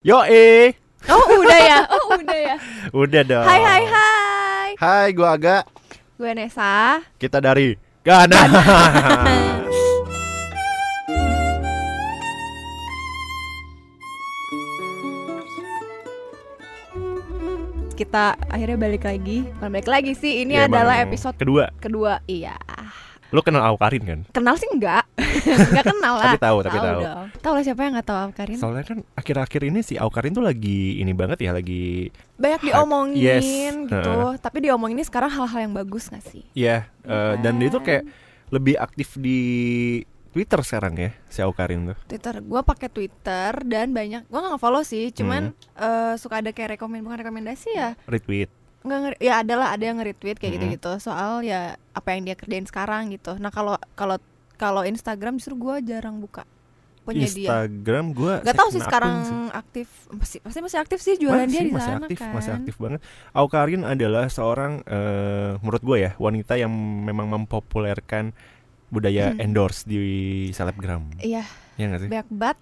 Yo eh, Oh udah ya, oh udah ya. udah dong. Hai hai hai, Hai, gua Aga. gue Nesa. Kita dari Ganas. Kita akhirnya balik lagi. Bukan balik lagi sih, ini Ya, adalah episode kedua. kedua. Iya. Lu kenal Aukarin kan? Kenal sih enggak? enggak kenal lah. Tapi tahu, tapi tahu. dong. Tahu lah siapa yang enggak tahu Karin? Soalnya kan akhir-akhir ini si Aukarin tuh lagi ini banget ya, lagi Banyak diomongin Yes. gitu. Heeh. Tapi diomongin sekarang hal-hal yang bagus gak sih? ya eh, dan dia tuh Kan. kayak lebih aktif di Twitter sekarang ya, si Aukarin tuh. Twitter, gue pakai Twitter dan banyak, gue nggak follow sih, cuman Hmm. eh, suka ada kayak rekomend bukan rekomendasi ya, Retweet. Nggak ya adalah ada yang nge-retweet kayak Mhm. gitu-gitu soal ya apa yang dia kerjain sekarang gitu. Nah kalau kalau kalau Instagram justru gue jarang buka punya dia. Instagram gua Gak tahu sih sekarang sih. aktif pasti pasti masih aktif sih jualan dia masih, di masih sana aktif, kan. masih aktif banget. Aukarin adalah seorang eh, menurut gue ya wanita yang memang mempopulerkan budaya Hmm. endorse di selebgram. Iya Ya nggak sih? banyak banget.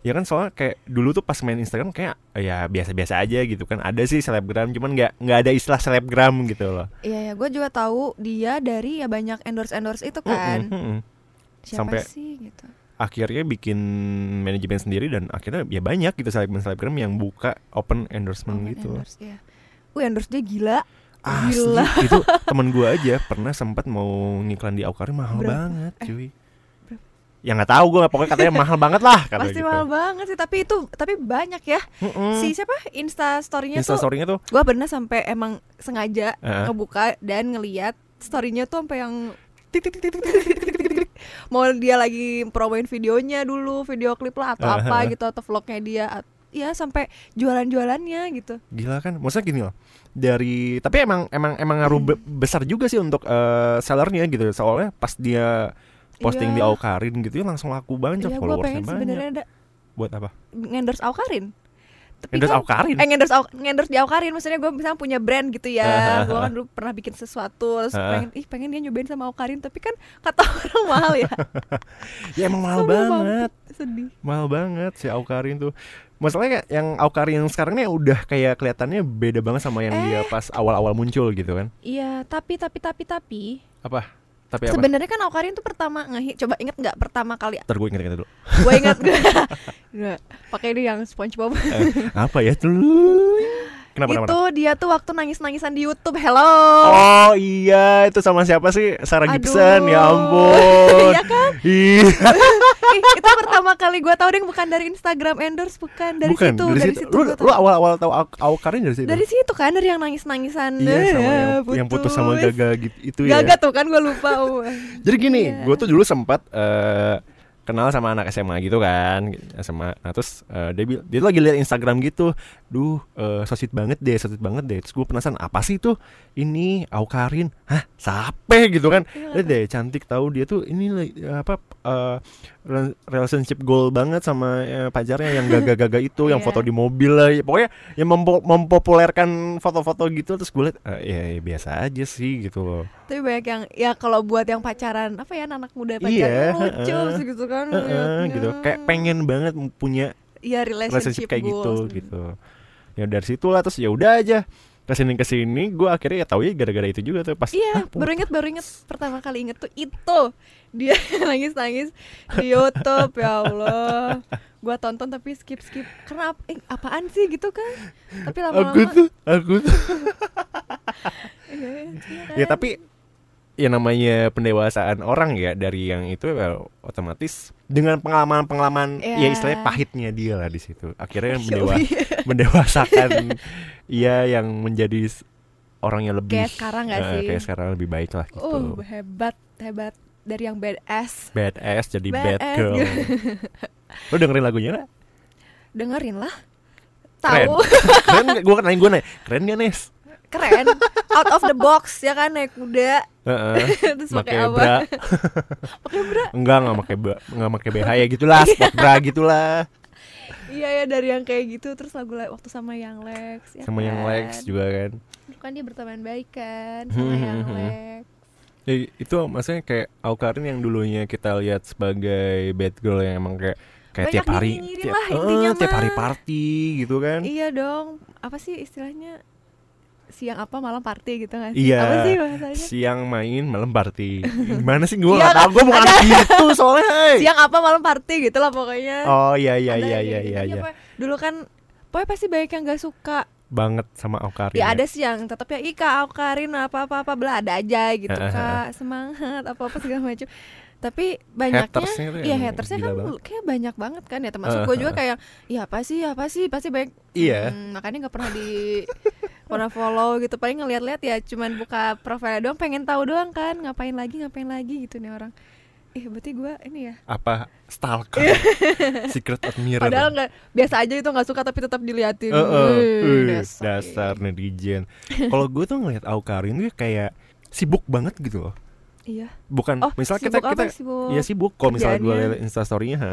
Ya kan soalnya kayak dulu tuh pas main Instagram kayak ya biasa-biasa aja gitu kan. Ada sih selebgram cuman nggak nggak ada istilah selebgram gitu loh. Iya ya gue juga tahu dia dari ya banyak endorse endorse itu kan. Mm-mm, mm-mm. Siapa Sampai- sih gitu? Akhirnya bikin manajemen sendiri dan akhirnya ya banyak gitu selebgram selebgram yang buka open endorsement Open gitu. endorse ya. Wih endorse dia gila. Asli Gila. itu temen gua aja pernah sempat mau ngiklan di Aukarin mahal Berapa? banget Eh, cuy. berapa? ya nggak tahu gue pokoknya katanya mahal banget lah kata pasti gitu. mahal banget sih tapi itu tapi banyak ya mm -mm. si siapa insta storynya insta storynya tuh, tuh. gue pernah sampai emang sengaja uh -huh. ngebuka dan ngelihat storynya tuh sampai yang mau dia lagi promoin videonya dulu video klip lah atau uh -huh. apa gitu atau vlognya dia ya sampai jualan-jualannya gitu. Gila kan? Maksudnya gini loh. Dari tapi emang emang emang ngaruh hmm. besar juga sih untuk uh, sellernya gitu. Soalnya pas dia posting di Iya. Aukarin gitu ya langsung laku banget Iya gue followersnya pengen banyak. sebenarnya ada Buat apa? ngendorse Aukarin tapi Endorse kan- Aukarin. eh ngendorse Au- ngendorse di Aukarin maksudnya gue misalnya punya brand gitu ya gue kan dulu pernah bikin sesuatu terus pengen ih pengen dia nyobain sama Aukarin tapi kan kata orang mahal ya Ya emang mahal banget. mampu. sedih Mahal banget si Aukarin tuh. Masalahnya yang Aukarin yang sekarang nih udah kayak kelihatannya beda banget sama yang Eh. dia pas awal-awal muncul gitu kan. iya tapi tapi tapi tapi Apa? Tapi apa? Sebenarnya kan Aukarin tuh pertama nge coba inget nggak pertama kali Ntar gue inget-inget dulu. gue inget gue pakai ini yang SpongeBob Eh, apa ya? kenapa? itu dia tuh waktu nangis nangisan di YouTube hello Oh iya, itu sama siapa sih? Sarah Aduh. Gibson, ya ampun. Iya kan Iya. Itu pertama kali gue tahu deh bukan dari Instagram endorse bukan dari Bukan, situ dari, dari situ. Lu, lu awal-awal tahu Aukarin dari situ? dari situ kan dari yang nangis nangisan Iya, sama yang, yang putus sama Gaga gitu itu ya. Gaga tuh kan gue lupa. Jadi gini, Iya. gue tuh dulu sempat eh, kenal sama anak SMA gitu kan, SMA. Nah terus eh, dia bil- dia lagi liat Instagram gitu, duh eh, so sweet banget deh, so sweet banget deh. Terus gue penasaran apa sih tuh ini Aukarin, hah sape gitu kan? Iya. Dia deh cantik tahu dia tuh ini apa rela- relationship goal banget sama eh, pacarnya yang gaga-gaga itu, yang Iya. foto di mobil lah, pokoknya yang mempo- mempopulerkan foto-foto gitu. Terus gue liat, eh, ya, ya biasa aja sih gitu loh. tapi banyak yang ya kalau buat yang pacaran apa ya anak muda pacaran Iya, lucu sih gitu kan Heeh, ngeliatnya. gitu kayak pengen banget punya Iya relationship relationship, kayak gitu goals. gitu ya dari situ lah terus ya udah aja ke sini ke sini gue akhirnya ya tahu ya gara-gara itu juga tuh pas Iya, ah, baru inget baru inget pertama kali inget tuh itu dia nangis nangis di YouTube ya Allah. Gua tonton tapi skip skip karena ap- eh, apaan sih gitu kan? Tapi lama-lama aku tuh aku tuh Iya, iya, kan? ya tapi ya namanya pendewasaan orang ya dari yang itu ya otomatis dengan pengalaman-pengalaman ya Iya. istilahnya pahitnya dia lah di situ akhirnya mendewa iya. mendewasakan ia yang menjadi orang yang lebih Kayak sekarang nggak eh, sih? kayak sekarang lebih baik lah gitu Uh, hebat hebat dari yang badass. badass jadi bad Badass, girl lo dengerin lagunya gak? Dengerin lah. Keren. Tahu keren gak? gue nanya gue nanya keren gak Nes? Keren. Out of the box ya kan naik kuda Heeh. terus pakai apa? bra Pakai bra. enggak nggak pakai bra nggak pakai BH ya gitulah sport bra gitulah Iya ya dari yang kayak gitu terus lagu la- waktu sama yang Lex ya sama yang kan? Lex juga kan kan dia berteman baik kan sama Hmm, yang hmm, hmm. Lex. ya, itu maksudnya kayak Aukarin yang dulunya kita lihat sebagai bad girl yang emang kayak kayak Banyak tiap hari tiap, lah eh, tiap hari party gitu kan Iya dong. Apa sih istilahnya? Siang apa malam party gitu nggak sih? Iya. Apa sih bahasanya? siang main malam party gimana sih gue Iya, nggak tahu gue bukan gitu soalnya hey. Siang apa malam party gitu lah pokoknya. oh iya iya Ada iya iya gitu. iya iya Dulu kan pokoknya pasti banyak yang gak suka. banget sama Aukarin Ya ada sih yang tetap ya Ika Aukarin apa apa apa bela ada aja gitu kak semangat apa apa segala macam. Tapi banyaknya Hatersnya Iya yang hatersnya kan banget. kayak banyak banget kan ya termasuk Eh, gue juga kayak ya apa sih apa sih pasti banyak. Iya. Hmm, makanya nggak pernah di pernah follow gitu paling ngeliat-lihat ya cuman buka profil doang pengen tahu doang kan ngapain lagi ngapain lagi? Gitu nih orang. Eh berarti gue ini ya. Apa stalker? Secret admirer. Padahal nggak biasa aja itu nggak suka tapi tetap diliatin. Eh, eh, Wih, eh, dasar netizen. Kalau gue tuh ngeliat Aukarin tuh kayak sibuk banget gitu loh iya. Bukan oh misal kita kita apa, sibuk Iya sibuk. Kalau misalnya gue liat instastorynya ha,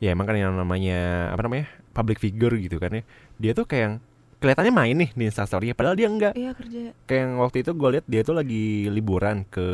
ya emang kan yang namanya apa namanya public figure gitu kan ya. Dia tuh kayak yang kelihatannya main nih di instastorynya padahal dia enggak. Iya kerja. Kayak yang waktu itu gue lihat dia tuh lagi liburan ke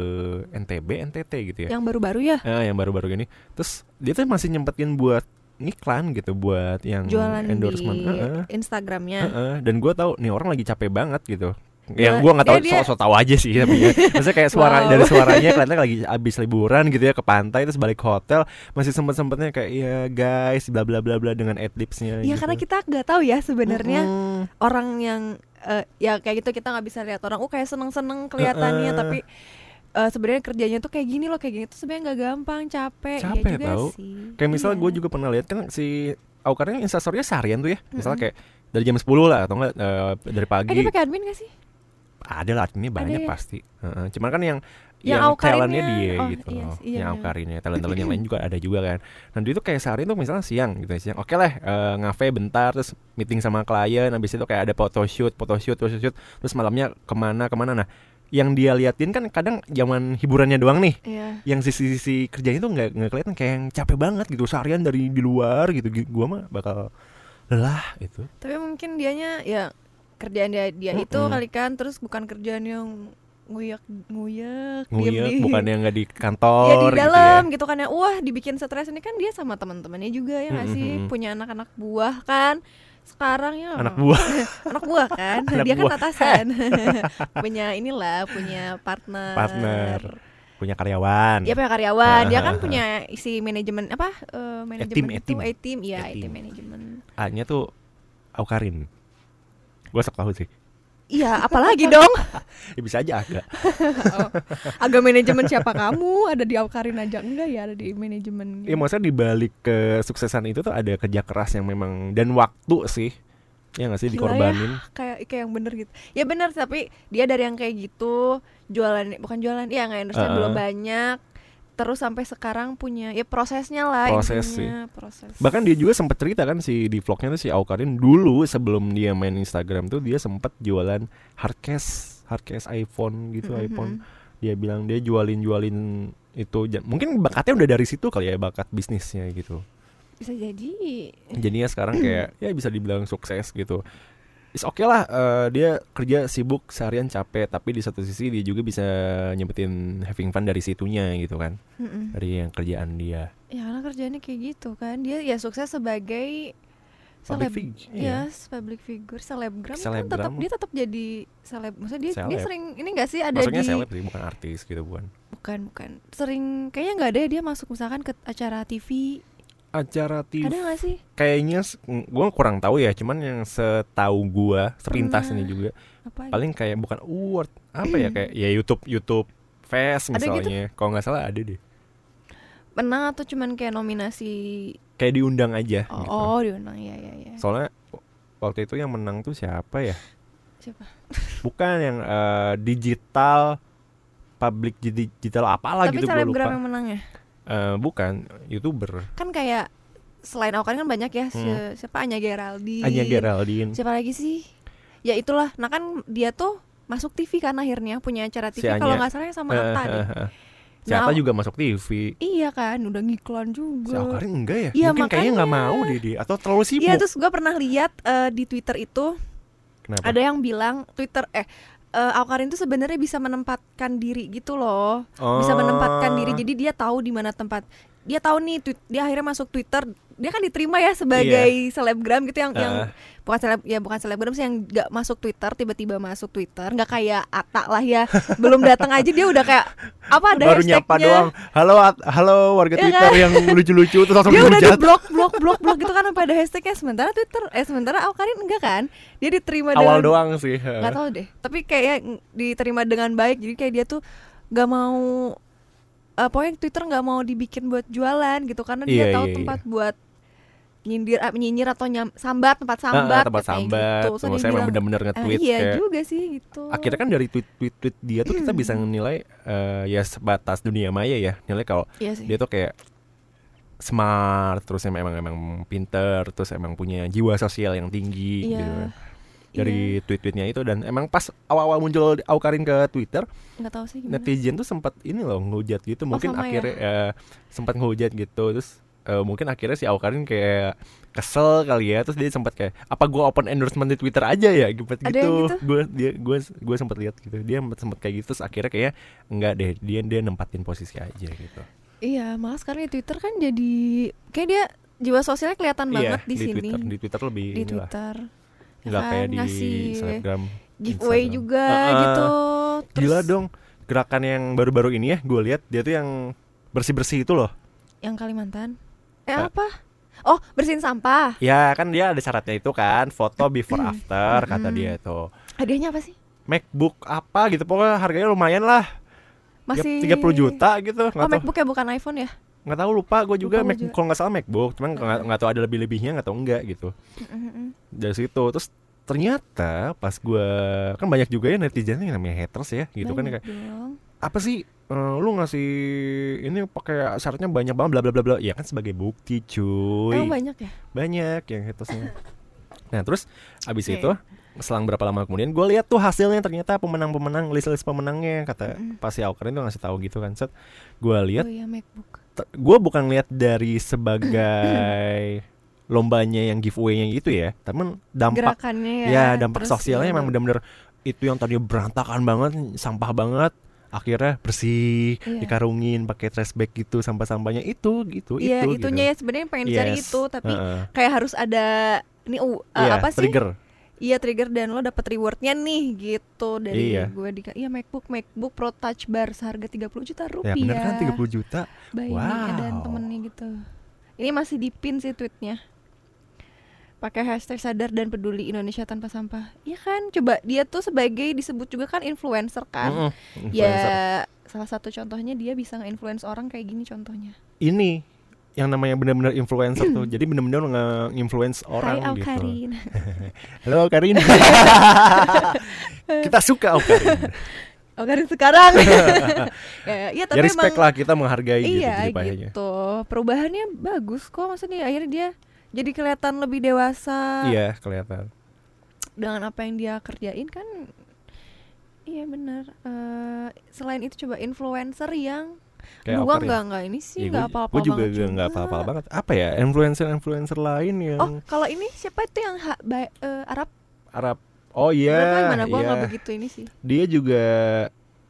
NTB NTT gitu ya. Yang baru-baru ya? Ah, yang baru-baru gini. Terus dia tuh masih nyempetin buat iklan gitu buat yang jualan endorsement. Di Heeh, Instagramnya. Heeh. dan gue tahu nih orang lagi capek banget gitu yang gue nggak tahu Eh, dia- so, so tahu aja sih tapi ya. maksudnya kayak suara Wow. dari suaranya kelihatan lagi abis liburan gitu ya ke pantai terus balik ke hotel masih sempet sempetnya kayak ya guys bla bla bla bla dengan adlibsnya ya gitu. karena kita nggak tahu ya sebenarnya Mm-mm. orang yang eh, ya kayak gitu kita nggak bisa lihat orang oh kayak seneng-seneng kelihatannya Heeh. tapi eh, sebenarnya kerjanya tuh kayak gini loh kayak gini tuh sebenarnya nggak gampang capek, Capek ya juga tau. sih kayak misalnya Iya. gue juga pernah lihat kan si Aukarnya instastorynya seharian tuh ya misalnya Mm-mm. kayak dari jam 10 lah atau enggak eh, dari eh pagi dia pakai admin gak sih ada lah ini banyak ya? pasti. Heeh. cuman kan yang Yang yang, talentnya dia oh, gitu iya loh. iya yang. Aukarinnya talent-talent yang lain juga ada juga kan. Nah dia tuh kayak sehari tuh misalnya siang gitu siang. Oke lah eh, ngafe bentar terus meeting sama klien habis itu kayak ada photoshoot photoshoot photoshoot terus malamnya ke mana ke mana. Nah yang dia liatin kan kadang zaman hiburannya doang nih. Iya. Yang sisi-sisi kerjanya tuh nggak nggak kelihatan kayak yang capek banget gitu. Seharian dari di luar gitu Gi- gua mah bakal lelah itu tapi mungkin dianya ya kerjaan dia dia itu Mm-mm. kali kan terus bukan kerjaan yang nguyak nguyak diem di- bukan yang nggak di kantor ya di gitu dalam gitu, kan ya. Wah dibikin stres ini kan dia sama teman-temannya juga ya nggak sih? Mm-mm. punya anak-anak buah kan? Sekarang ya. Anak buah. Anak buah kan? Anak dia kan buah. atasan. Punya inilah punya partner. Partner. punya karyawan. Dia punya karyawan. Dia kan punya isi manajemen apa eh, manajemen itu iya A-team. A-team manajemen. A-nya tuh Aukarin Gue sok tahu sih. Iya apalagi dong? Ya, Bisa aja agak Oh, agak manajemen siapa kamu? Ada di Aukarin aja? Enggak ya ada di manajemen Ya maksudnya dibalik kesuksesan itu tuh ada kerja keras yang memang Dan waktu sih. Ya gak sih Gila dikorbanin. kayak kayak yang bener gitu. Ya bener tapi dia dari yang kayak gitu. Jualan bukan jualan ya nggak endorse Heeh. belum banyak terus sampai sekarang punya ya prosesnya lah Proses intinya, proses. Bahkan dia juga sempat cerita kan si di vlognya tuh si Aukarin dulu sebelum dia main Instagram tuh dia sempat jualan hardcase hardcase iPhone gitu Mm-mm. iPhone. Dia bilang dia jualin jualin itu mungkin bakatnya udah dari situ kali ya bakat bisnisnya gitu. Bisa jadi. Jadinya sekarang kayak ya bisa dibilang sukses gitu is oke lah eh, dia kerja sibuk seharian capek tapi di satu sisi dia juga bisa nyempetin having fun dari situnya gitu kan. Mm-mm. dari yang kerjaan dia. Ya karena kerjanya kayak gitu kan. Dia ya sukses sebagai Public seleb fig- ya iya. public figure selebgram, kan tetap dia tetap jadi seleb maksudnya dia dia sering ini gak sih ada maksudnya di seleb sih bukan artis gitu bukan. Bukan bukan. Sering kayaknya nggak ada ya dia masuk misalkan ke acara TV acara TV ada gak sih? Kayaknya gue kurang tahu ya cuman yang setahu gua sepintas ini juga apa paling kayak bukan award apa ya kayak ya YouTube YouTube Fest gitu? misalnya. Kalau nggak salah ada deh. Menang atau cuman kayak nominasi? Kayak diundang aja oh, gitu. oh diundang ya ya ya soalnya waktu itu yang menang tuh siapa ya? Siapa? Bukan yang eh, digital public di- digital apalah tapi gitu gue selebgram lupa yang menang ya Eh, bukan youtuber. Kan kayak selain Aukarin kan banyak ya si- Hmm. siapa? Anya Geraldine. Anya Geraldine. Siapa lagi sih? Ya itulah nah kan dia tuh masuk TV kan akhirnya punya acara Si TV kalau Anya. nggak salah sama Atta deh. Eh, eh. siapa Nah, juga masuk TV iya kan udah ngiklan si juga Aukarin enggak ya? Iya, mungkin kayaknya nggak makanya. mau deh dia atau terlalu sibuk. Iya terus gue pernah lihat eh, di Twitter itu kenapa? ada yang bilang Twitter eh eh, Aukarin tuh sebenarnya bisa menempatkan diri gitu loh bisa menempatkan diri Oh. jadi dia tahu di mana tempat dia tahu nih tweet, dia akhirnya masuk Twitter dia kan diterima ya sebagai selebgram gitu yang yang Ah. bukan seleb ya bukan selebgram sih yang nggak masuk Twitter tiba-tiba masuk Twitter nggak kayak Ata lah ya belum datang aja dia udah kayak apa ada baru nyapa doang halo halo warga Iya Twitter kan? yang lucu-lucu terus langsung dia udah di blok blok blok blok gitu kan pada hashtagnya sementara Twitter eh sementara Awkarin enggak kan? Dia diterima awal dengan doang sih nggak tahu deh tapi kayak diterima dengan baik jadi kayak dia tuh nggak mau eh pokoknya Twitter nggak mau dibikin buat jualan gitu karena dia Iya, tahu iya, tempat buat nyindir ah, nyinyir atau nyam, sambat tempat Ah, ah, sambat tempat sambat. gitu. Dia saya emang bilang, bener-bener "Ah, nge-tweet iya kayak juga sih gitu. Akhirnya kan dari tweet tweet tweet dia tuh kita bisa menilai eh, ya sebatas dunia maya ya nilai kalau iya sih. dia tuh kayak smart terus emang emang, emang pinter terus emang punya jiwa sosial yang tinggi iya. gitu dari tweet-tweetnya itu. Dan emang pas awal-awal muncul Aukarin ke Twitter nggak tahu sih gimana. netizen tuh sempat ini loh ngehujat gitu. Mungkin sama ya? akhirnya eh, sempat ngehujat gitu. Terus eh, mungkin akhirnya si Aukarin kayak kesel kali ya. Terus dia sempat kayak apa gua open endorsement di Twitter aja ya? Gitu Ada yang gitu? gue dia gue gue sempat lihat gitu. Dia sempat kayak gitu. Terus akhirnya kayak enggak deh dia dia nempatin posisi aja gitu. Iya malah sekarang di Twitter kan jadi kayak dia jiwa sosialnya kelihatan iya banget di, sini. Twitter. Di Twitter lebih di inilah. Twitter nggak kan, kayak di ngasih Instagram giveaway Instagram. juga ah. gitu. Gila dong gerakan yang baru-baru ini ya gue lihat dia tuh yang bersih-bersih itu loh. Yang Kalimantan? Eh Ah. apa? Oh bersihin sampah. Ya kan dia ada syaratnya itu kan Foto before after kata dia itu. Hadiahnya apa sih? Macbook apa gitu Pokoknya harganya lumayan lah. Masih 30 juta gitu oh nggak tahu. MacBook ya bukan iPhone ya nggak tahu lupa gue juga Lupa gua Mac, juga. kalau nggak salah Macbook cuman nggak nggak tahu ada lebih lebihnya nggak tahu enggak gitu Mm-mm. dari situ terus ternyata pas gue kan banyak juga ya netizen yang namanya haters ya gitu kan Banyak kayak dong. apa sih eh, lu ngasih ini pakai syaratnya banyak banget bla bla bla bla ya kan sebagai bukti cuy Emang banyak ya banyak yang hatersnya nah terus abis Oke. itu selang berapa lama kemudian gue lihat tuh hasilnya ternyata pemenang-pemenang list-list pemenangnya kata Mm-mm. pas si Aukarin tuh ngasih tahu gitu kan set gue lihat oh MacBook gue bukan lihat dari sebagai lombanya yang giveaway-nya gitu ya tapi dampak gerakannya ya ya dampak sosialnya ya emang bener-bener itu yang tadinya berantakan banget sampah banget akhirnya bersih Iya. dikarungin pakai trash bag gitu sampah-sampahnya itu gitu Iya itu itunya ya gitu. sebenarnya pengen Yes. itu tapi Heeh. kayak harus ada ini uh, uh, Iya, apa sih trigger Iya trigger dan lo dapet rewardnya nih gitu dari Iya. gue di iya MacBook MacBook Pro Touch Bar seharga 30 juta ya rupiah. bener kan 30 juta By me dan Wow. temennya gitu. Ini masih di pin sih tweetnya. Pakai hashtag sadar dan peduli Indonesia tanpa sampah. Iya kan? Coba dia tuh sebagai disebut juga kan influencer kan. Mm-mm, influencer. Ya salah satu contohnya dia bisa nge-influence orang kayak gini contohnya. ini yang namanya benar-benar influencer tuh. Jadi benar-benar nge-influence orang Hai gitu. Aukarin. halo Karin. Kita suka Karin. Aukarin sekarang. ya, ya, tapi ya respect emang lah kita menghargai gitu iya jadi payahnya gitu. Perubahannya bagus kok maksudnya akhirnya dia jadi kelihatan lebih dewasa. Iya kelihatan. Dengan apa yang dia kerjain kan iya benar Eh, selain itu coba influencer yang Kayak Aukarin. nggak nggak ini sih Ya, nggak gua- apa-apa gua juga nggak apa-apa banget apa ya influencer influencer lain yang oh kalau ini siapa itu yang ha- ba- eh, Arab Arab oh iya Berapa yang mana gua iya. nggak begitu ini sih dia juga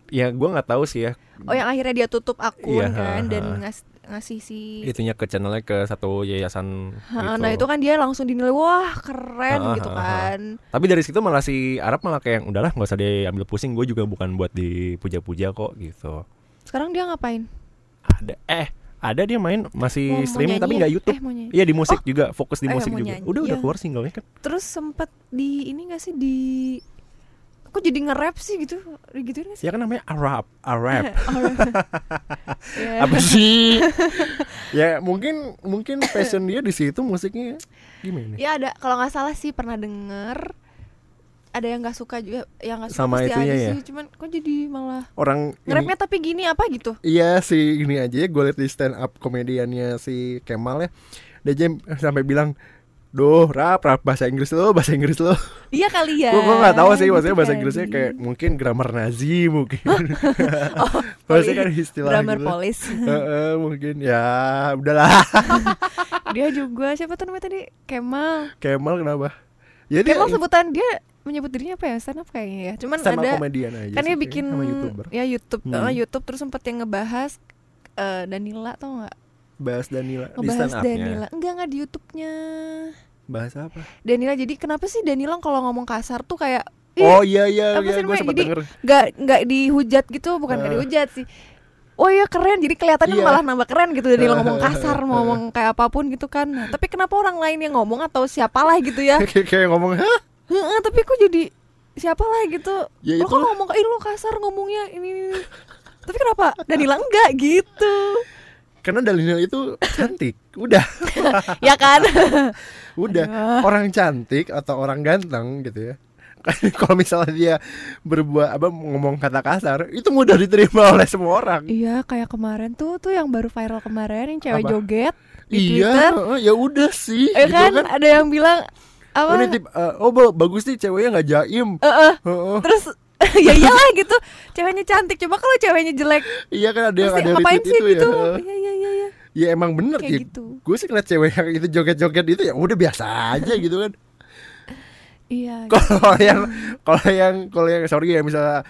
ya gua nggak tahu sih ya oh yang akhirnya dia tutup akun Iya, kan ha, dan ha. ngas- ngasih si itunya ke channelnya ke satu yayasan Ha, gitu. nah itu kan dia langsung dinilai wah keren Ha, ha, gitu ha, ha. kan Tapi dari situ malah si Arab malah kayak udahlah nggak usah diambil pusing, gue juga bukan buat dipuja-puja kok gitu. Sekarang dia ngapain Ada eh ada dia main masih Mau- mau streaming tapi nyanyi nggak ya? YouTube. eh, mau. Iya di musik juga, fokus di eh, musik mau juga. nyanyi, Udah udah iya. keluar singlenya kan. terus sempet di ini gak sih di kok jadi nge-rap sih gitu gituin gak sih Ya kan namanya Arab, Arab. Ya. Apa sih? ya mungkin mungkin passion dia di situ musiknya gimana? ya ada kalau nggak salah sih pernah denger ada yang nggak suka juga yang nggak suka Sama pasti itunya ada ya? sih cuman kok jadi malah Orang nge-rapnya tapi gini apa gitu? Iya sih ini aja ya gue liat di stand up komediannya si Kemal ya. Dia aja sampai bilang Duh rap rap bahasa Inggris lo bahasa Inggris lo. Iya kali ya. Gue gak tahu sih maksudnya gitu bahasa kali. Inggrisnya kayak mungkin grammar Nazi mungkin. Oh, Maksudnya kan istilah grammar gitu. polis. Heeh, mungkin. Ya udahlah. Dia juga siapa tuh namanya tadi? Kemal. Kemal kenapa? Ya dia Kemal sebutan dia menyebut dirinya apa ya stand up kayaknya ya cuman stand up ada komedian aja kan dia bikin sama YouTuber ya YouTube Hmm. eh, YouTube terus sempet yang ngebahas eh, Danila tau nggak bahas Danila di ngebahas stand up-nya. Danila enggak enggak di YouTube-nya Bahas apa? Danila jadi kenapa sih Danila kalau ngomong kasar tuh kayak Oh iya iya apa iya gue sempat denger. nggak nggak dihujat gitu bukan nggak Ah. dihujat sih oh iya keren jadi kelihatannya Iya. malah nambah keren gitu dari ngomong kasar mau ngomong kayak apa pun gitu kan nah, tapi kenapa orang lain yang ngomong atau siapalah gitu ya kayak ngomong hah? Heeh, tapi kok jadi siapalah gitu Ya lo kok itulah. ngomong ih lo kasar ngomongnya ini, ini, ini." tapi kenapa Danila enggak gitu Karena Danila itu cantik. Udah, ya kan udah. Aduh. Orang cantik atau orang ganteng gitu ya. Kan kalau misalnya dia berbuat apa ngomong kata kasar, itu mudah diterima oleh semua orang. iya kayak kemarin tuh tuh yang baru viral kemarin yang cewek Apa? joget di Iya, Twitter ya udah sih. ya gitu kan ada yang bilang apa Oh, ini tip, eh, oh ba- bagus nih ceweknya nggak jaim. Eh, eh. Heeh. terus ya iyalah gitu ceweknya cantik coba kalau ceweknya jelek Iya kan ada yang ada ngapain retweet sih itu gitu ya. heeh. iya iya iya iya Ya emang bener kayak sih. gitu Gue sih ngeliat cewek yang itu joget-joget itu ya udah biasa aja gitu kan. iya Kalau yang kalau yang kalau yang sorry ya misalnya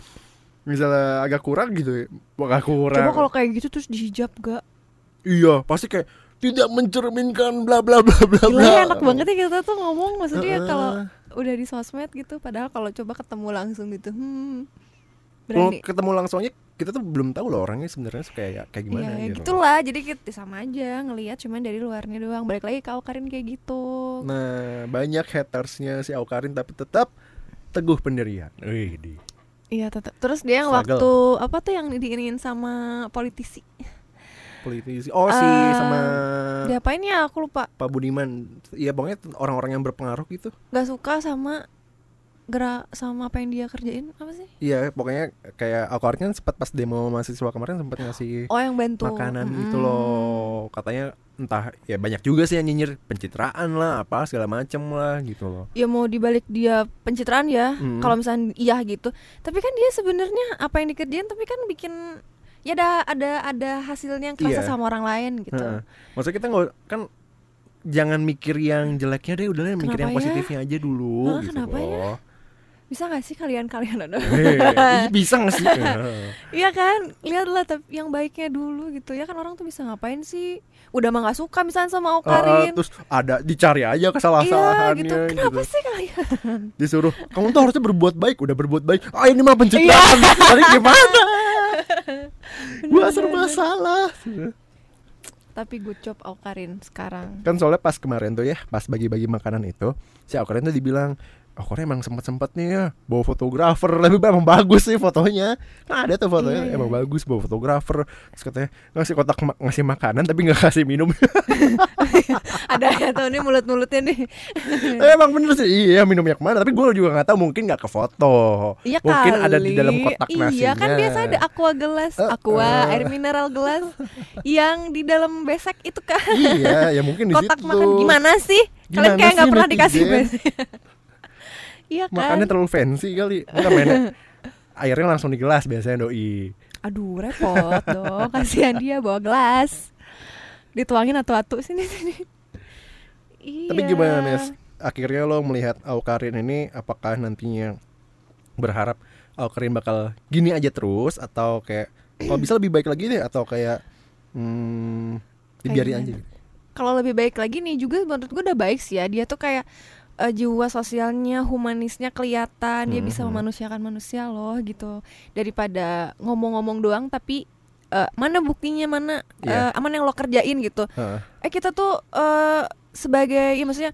misalnya agak kurang gitu ya. Agak kurang. coba kalau kayak gitu terus dihijab gak Iya, pasti kayak tidak mencerminkan bla bla bla bla Gila bla. ya enak banget ya kita tuh ngomong maksudnya Heeh. kalau udah di sosmed gitu padahal kalau coba ketemu langsung gitu hmm Kalau berani ketemu langsungnya kita tuh belum tahu loh orangnya sebenarnya kayak kayak gimana Iya, gitu. gitulah. Jadi kita sama aja ngelihat cuman dari luarnya doang. Balik lagi ke Karin kayak gitu. Nah, banyak hatersnya si Aukarin tapi tetap teguh pendirian. Wih, di. Iya, tetap. Terus dia yang Struggle. waktu apa tuh yang diinginin sama politisi. Politisi. Oh, si Eh, sama Diapain ya? Aku lupa. Pak Budiman. Iya, pokoknya orang-orang yang berpengaruh gitu. Gak suka sama gerak sama apa yang dia kerjain apa sih? Iya, pokoknya kayak Aukarin kan sempat pas demo mahasiswa kemarin sempat ngasih Oh, yang bantu makanan Mm-mm. gitu loh. Katanya entah ya banyak juga sih yang nyinyir pencitraan lah, apa segala macem lah gitu loh. Ya mau dibalik dia pencitraan ya. Mm. Kalau misalnya iya gitu. Tapi kan dia sebenarnya apa yang dikerjain tapi kan bikin ya ada ada ada hasilnya yang kerasa Iya. sama orang lain gitu. Heeh. Maksudnya kita nggak kan jangan mikir yang jeleknya deh, udah lah mikir yang ya? positifnya aja dulu Hah, gitu kenapa ya? loh. Bisa gak sih kalian-kalian ada? Hei, bisa gak sih? Iya kan, lihatlah tapi yang baiknya dulu gitu ya kan orang tuh bisa ngapain sih? Udah mah nggak suka misalnya sama Okarin. terus ada dicari aja iya kesalahan-kesalahannya gitu. Kenapa sih kalian? Disuruh kamu tuh harusnya berbuat baik, udah berbuat baik. Ah ini mah pencitraan. Iya. Tadi gimana? Gua serba salah. Tapi good job Okarin sekarang. Kan soalnya pas kemarin tuh ya, pas bagi-bagi makanan itu, si Aukarin tuh dibilang Oh, Korea emang sempet-sempetnya ya bawa fotografer, tapi emang bagus sih fotonya. Kan ada tuh fotonya Iya, iya. emang bagus bawa fotografer. Terus katanya ngasih kotak ma- ngasih makanan tapi nggak kasih minum. Ada ya tuh nih mulut-mulutnya nih. Eh, emang bener sih, iya minum yang mana? Tapi gue juga nggak tahu mungkin nggak ke foto. Iya mungkin kali. ada di dalam kotak nasinya. Iya kan biasa ada aqua gelas, Eh, aqua eh. air mineral gelas yang di dalam besek itu kan. iya, ya mungkin di Kotak situ. makan gimana sih? Gimana Kalian kayak nggak pernah dikasih netizen? Iya kan? Makannya terlalu fancy kali. Enggak mainnya. Airnya langsung di gelas biasanya doi. Aduh repot dong Kasihan dia bawa gelas Dituangin atu-atu sini sini Iya Tapi gimana Nes? Akhirnya lo melihat Aukarin ini apakah nantinya berharap Aukarin bakal gini aja terus atau kayak kalau bisa lebih baik lagi deh atau kayak hmm, dibiarin Kayak aja gitu. Kalau lebih baik lagi nih juga menurut gue udah baik sih ya Dia tuh kayak eh, jiwa sosialnya, humanisnya kelihatan Dia bisa Mhm. memanusiakan manusia loh gitu Daripada ngomong-ngomong doang tapi eh, Mana buktinya, mana Iya. eh, aman yang lo kerjain gitu Heeh. eh kita tuh eh sebagai ya maksudnya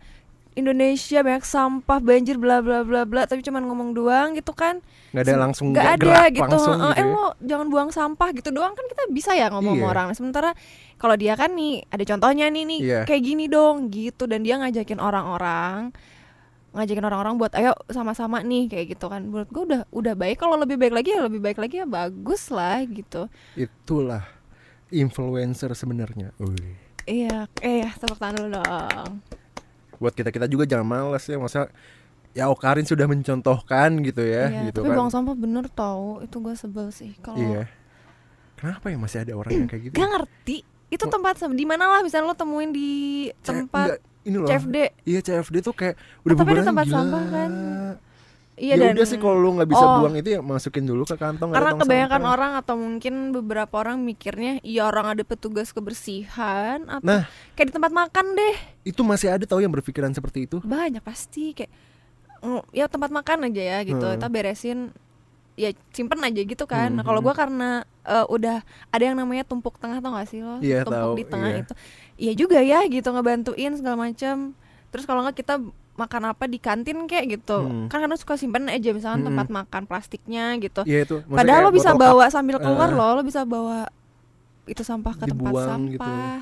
Indonesia banyak sampah banjir bla bla bla bla tapi cuman ngomong doang gitu kan. Nggak ada langsung nggak ada gerak gitu langsung eh, gitu eh ya. lo jangan buang sampah gitu doang kan kita bisa ya ngomong sama Iya. orang. Sementara kalau dia kan nih ada contohnya nih nih Iya. kayak gini dong gitu. Dan dia ngajakin orang-orang ngajakin orang-orang buat ayo sama-sama nih kayak gitu kan. Menurut gue udah udah baik. Kalau lebih baik lagi ya lebih baik lagi ya bagus lah gitu. Itulah influencer sebenarnya. Iya eh tepuk tangan dulu dong buat kita kita juga jangan males ya masa ya Okarin sudah mencontohkan gitu ya Iya, gitu tapi kan buang sampah bener tau itu gue sebel sih kalau iya kenapa ya masih ada orang yang kayak gitu gak ngerti itu Oh. tempat di mana lah misalnya lo temuin di C- tempat enggak, ini loh CFD iya CFD tuh kayak udah tapi ada tempat gila. sampah kan? Iya ya dan udah sih kalau lu nggak bisa Oh. buang itu ya masukin dulu ke kantong karena kebanyakan sampah. orang atau mungkin beberapa orang mikirnya iya orang ada petugas kebersihan atau Nah. kayak di tempat makan deh itu masih ada tahu yang berpikiran seperti itu banyak pasti kayak mm, ya tempat makan aja ya gitu Hmm. kita beresin ya simpen aja gitu kan nah, Hmm, kalau hmm. gua karena eh, udah ada yang namanya tumpuk tengah tau gak sih lo Iya, tumpuk tahu, di tengah iya. itu iya juga ya gitu ngebantuin segala macam terus kalau nggak kita makan apa di kantin kayak gitu Hmm. kan karena suka simpen aja misalnya Hmm. tempat makan plastiknya gitu Iya itu maksudnya Padahal lo bisa bawa sambil keluar Eh. lo, lo bisa bawa itu sampah ke tempat Dibuang gitu. sampah.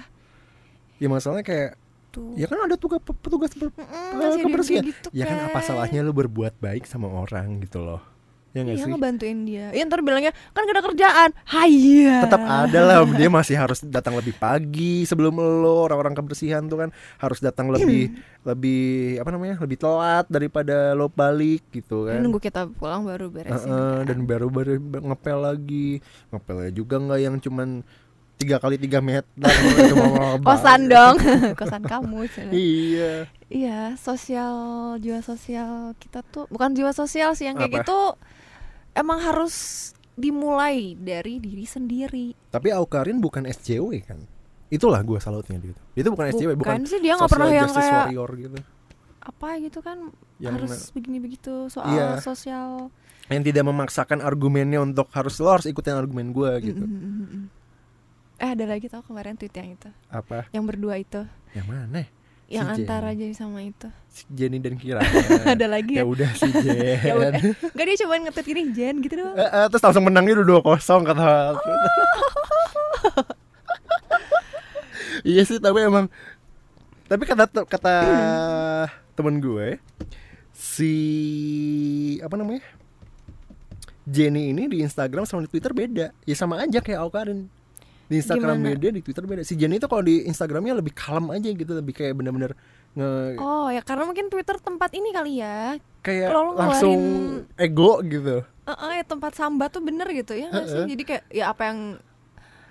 ya masalahnya kayak Tuh. ya kan ada tugas petugas ber- yang kebersihan. gitu ya kan apa salahnya lu berbuat baik sama orang gitu loh ya nggak Iya sih ngebantuin dia. Iya ntar bilangnya kan gak ada kerjaan. Hayya. tetap ada lah dia masih harus datang lebih pagi sebelum lo orang-orang kebersihan tuh kan harus datang lebih lebih apa namanya lebih telat daripada lo balik gitu kan Nunggu kita pulang baru beresin. Heeh, kan. dan baru baru ngepel lagi ngepelnya juga nggak yang cuman tiga kali tiga meter kosan dong, kosan kamu. iya Iya, sosial jiwa sosial kita tuh bukan jiwa sosial sih yang kayak Apa? gitu. Emang harus dimulai dari diri sendiri. tapi Aukarin bukan SJW kan itulah gua salutnya dia itu itu bukan SJW bukan, Bukan sih, dia nggak pernah yang kayak- warrior gitu Apa gitu kan Yang harus begini begitu soal Iya. sosial. yang tidak memaksakan argumennya untuk harus lo harus ikutin argumen gua gitu Mm, mm, mm, mm. Eh ada lagi tau kemarin tweet yang itu, apa yang berdua itu, yang mana yang Si Jen. antara jadi sama itu. si Jenny dan Kira ada lagi ya ya? udah si Jen Ya udah. Gak dia cobain nge-tweet gini Jen gitu doang. Eh, eh, terus langsung menangnya udah dua kosong kata iya sih tapi emang tapi kata kata temen gue si apa namanya Jenny ini di Instagram sama di Twitter beda ya sama aja kayak Aukarin di Instagram Gimana? beda di Twitter beda si Jenny itu kalau di Instagramnya lebih kalem aja gitu lebih kayak bener-bener nge Oh ya karena mungkin Twitter tempat ini kali ya. kayak lo langsung ngeluarin- ego gitu Heeh, ya tempat sambat tuh bener gitu ya nggak sih? Heeh. Jadi kayak ya apa yang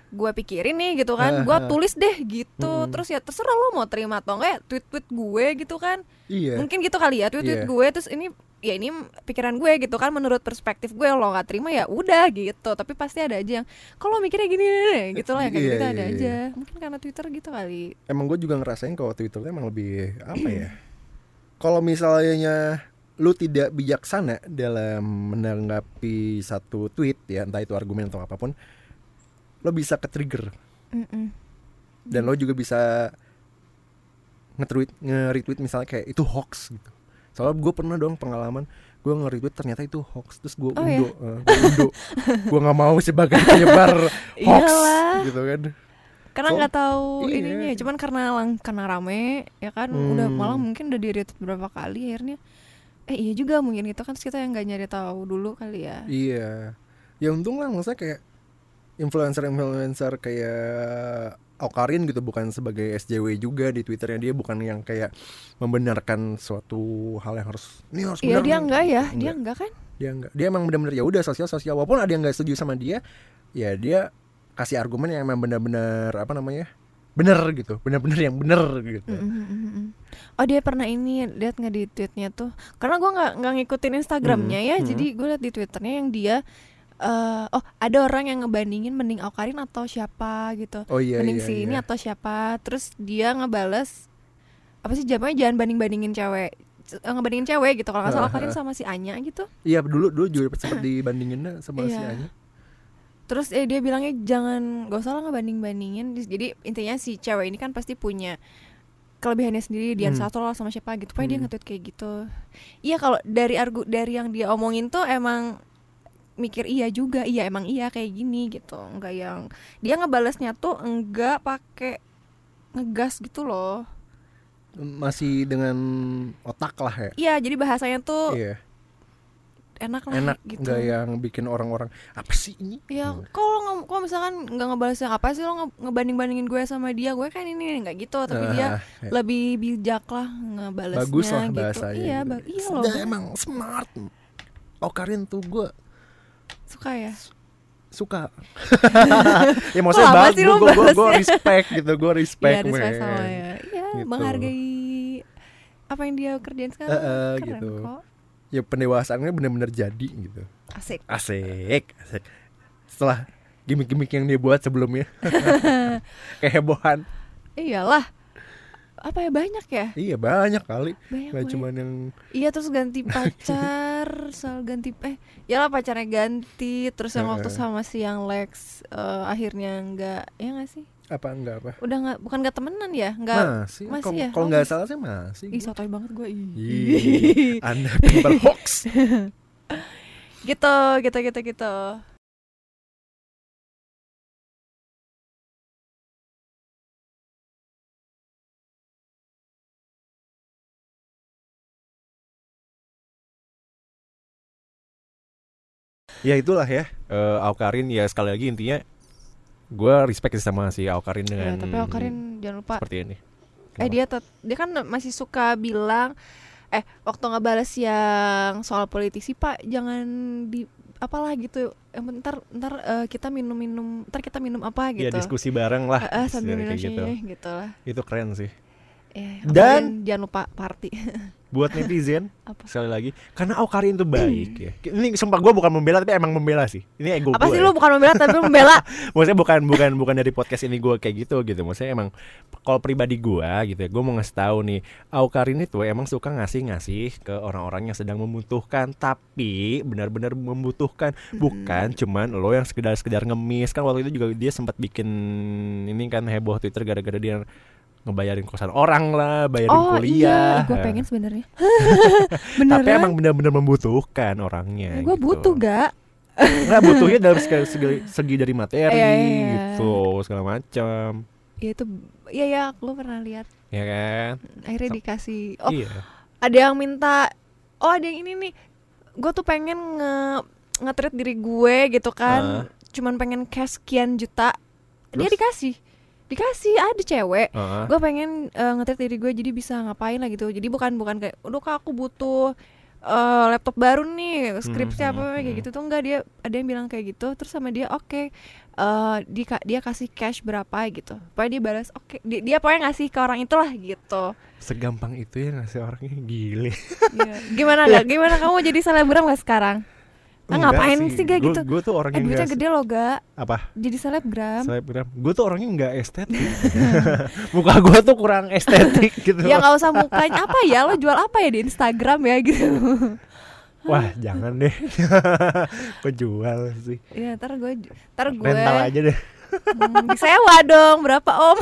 gue pikirin nih gitu kan, gue tulis deh gitu. Mm-mm. Terus ya terserah lo mau terima atau enggak ya tweet-tweet gue gitu kan. iya Mungkin gitu kali ya tweet-tweet Iya. gue terus ini ya ini pikiran gue gitu kan menurut perspektif gue lo nggak terima ya udah gitu. Tapi pasti ada aja yang kalau mikirnya gini gitu lah yang kayak Iya, gitu iya, ada iya. aja. mungkin karena twitter gitu kali. Emang gue juga ngerasain kalau Twitter tuh emang lebih apa ya kalau misalnya lu tidak bijaksana dalam menanggapi satu tweet ya entah itu argumen atau apa pun lo bisa ke trigger dan lo juga bisa nge-tweet nge-retweet misalnya kayak itu hoax gitu soalnya gue pernah dong pengalaman gue nge-retweet ternyata itu hoax terus gue Oh, undo eh, gue undo gue nggak mau sebagai penyebar hoax Iyalah. gitu kan karena So, nggak tahu iya. ininya ya, cuman karena lang karena rame ya kan Hmm. udah malah mungkin udah di retweet berapa kali akhirnya eh iya juga mungkin itu kan kita yang nggak nyari tahu dulu kali ya Iya. Ya untung lah maksudnya kayak influencer-influencer kayak Aukarin gitu bukan sebagai SJW juga di Twitternya dia bukan yang kayak membenarkan suatu hal yang harus ini harus iya benar dia nih." enggak ya dia Enggak. enggak kan Dia enggak. Dia emang benar-benar ya udah sosial sosial walaupun ada yang nggak setuju sama dia, ya dia kasih argumen yang emang benar-benar apa namanya? bener gitu, benar-benar yang bener gitu. Mm, mm, mm, mm. Oh dia pernah ini lihat nggak di tweetnya tuh? Karena gua nggak nggak ngikutin Instagramnya Hmm, ya, hmm. jadi gue lihat di twitternya yang dia eh oh ada orang yang ngebandingin mending Aukarin atau siapa gitu, Oh iya mending iya. si ini iya. atau siapa, terus dia ngebales apa sih jawabannya jangan banding bandingin cewek eh, ngebandingin cewek gitu kalau nggak salah Aukarin sama si Anya gitu Iya dulu dulu juga sempat dibandingin sama si Iya. Anya. terus eh, dia bilangnya jangan gak usah lah ngebanding bandingin jadi intinya si cewek ini kan pasti punya kelebihannya sendiri dia Hmm. satu lah sama siapa gitu pokoknya dia Hmm. nge-tweet kayak gitu iya kalau dari argu dari yang dia omongin tuh emang mikir iya juga iya emang iya kayak gini gitu enggak yang dia ngebalesnya tuh enggak pakai ngegas gitu loh Masih dengan otak lah ya. iya jadi bahasanya tuh Iya. enak lah enak gitu nggak yang bikin orang-orang apa sih ini Ya, Hmm. kalau nggak, kalau misalkan nggak ngebales yang apa sih lo nge- ngebanding bandingin gue sama dia, gue kan ini nggak gitu, tapi dia Ah, ya. lebih bijak lah ngebalesnya. bagus lah gitu. bahasanya Iya, gitu. iya loh. Sudah emang smart oh Karin tuh gue Suka ya. suka ya maksudnya bagus sih lo gue gue balesnya? respect gitu gue respect, Iya, respect sama ya. Iya, Gitu. menghargai apa yang dia kerjain sekarang. Eh, eh, Keren gitu. kok. ya pendewasaannya benar-benar jadi gitu asik asik asik setelah gimmick-gimmick yang dia buat sebelumnya kehebohan iyalah apa ya banyak ya? Iya banyak kali. Banyak, nggak banyak. cuman yang iya terus ganti pacar soal ganti eh ya lah pacarnya ganti terus yang waktu sama si yang Lex eh, akhirnya enggak ya nggak sih? Apa enggak apa? Udah nggak bukan nggak temenan ya? Nggak masih masih kalau ya? kalau Oh, nggak masih. salah sih masih. Ih sotoy banget gue ih. Ih, anda hoax. Gitu gitu gitu gitu ya itulah ya. Eh Aukarin ya sekali lagi intinya gue respect sih sama si Aukarin dengan ya, tapi Okarin jangan lupa. seperti ini. Eh dia tet- dia kan masih suka bilang eh waktu ngebales yang soal politisi pak jangan di apalah gitu. Yang ntar ntar eh, kita minum minum ntar kita minum apa ya gitu. diskusi bareng lah Eh, eh, sambil minum istilahnya kayak gitu. gitu lah itu keren sih. Eh, Dan- Dan jangan lupa party. buat netizen. Apa? sekali lagi karena Aukarin itu baik ya. Ini sumpah gue bukan membela tapi emang membela sih. Ini ego Apa gue sih ya. lu bukan membela tapi membela? maksudnya bukan bukan bukan dari podcast ini gue kayak gitu gitu. Maksudnya emang kalau pribadi gue gitu ya gue mau ngasih tahu nih Aukarin itu emang suka ngasih ngasih ke orang-orang yang sedang membutuhkan tapi benar-benar membutuhkan. Bukan cuman lo yang sekedar sekedar ngemis. Kan waktu itu juga dia sempat bikin ini kan heboh Twitter gara-gara dia ngebayarin kosan orang lah bayarin oh kuliah iya, gue pengen sebenarnya. tapi emang benar-benar membutuhkan orangnya gue gitu. butuh gak? nggak butuhnya dalam segi, segi, segi dari materi Iya, iya, iya. gitu segala macam Ya itu, iya ya, gue pernah lihat. ya kan Akhirnya dikasih. Oh, iya ada yang minta. Oh, ada yang ini nih. Gue tuh pengen nge nge diri gue gitu kan. Cuman pengen cash sekian juta. Dia dikasih. Dikasih ada cewek. Heeh. gue pengen uh, nge diri gue jadi bisa ngapain lah gitu jadi bukan bukan kayak udah kak aku butuh uh, laptop baru nih skripsi Hmm, apa hmm, kayak hmm. gitu tuh enggak dia ada yang bilang kayak gitu terus sama dia oke uh, dia dia kasih cash berapa gitu pokoknya dia balas oke dia, dia pokoknya ngasih ke orang itulah gitu segampang itu ya ngasih orangnya gile Iya. gimana gak gimana kamu jadi selebgram gak sekarang Ah, Enggak ngapain sih, gak gitu? gue tuh eh orangnya duitnya nggak gede loh gak apa? Jadi selebgram. Selebgram. Gue tuh orangnya nggak estetik. Muka gue tuh kurang estetik gitu. Ya nggak usah mukanya. Apa ya? Lo jual apa ya di Instagram ya gitu? Wah jangan deh. Gue jual sih. Iya, ntar gue, ntar gue rental aja deh. Hmm, disewa dong. Berapa om?